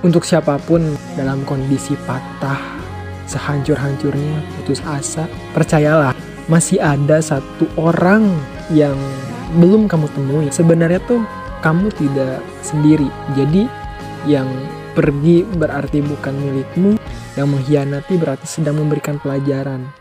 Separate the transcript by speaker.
Speaker 1: Untuk siapa pun dalam kondisi patah, sehancur-hancurnya, putus asa, percayalah masih ada satu orang yang belum kamu temui. Sebenarnya tuh kamu tidak sendiri. Jadi yang pergi berarti bukan milikmu, yang mengkhianati berarti sedang memberikan pelajaran.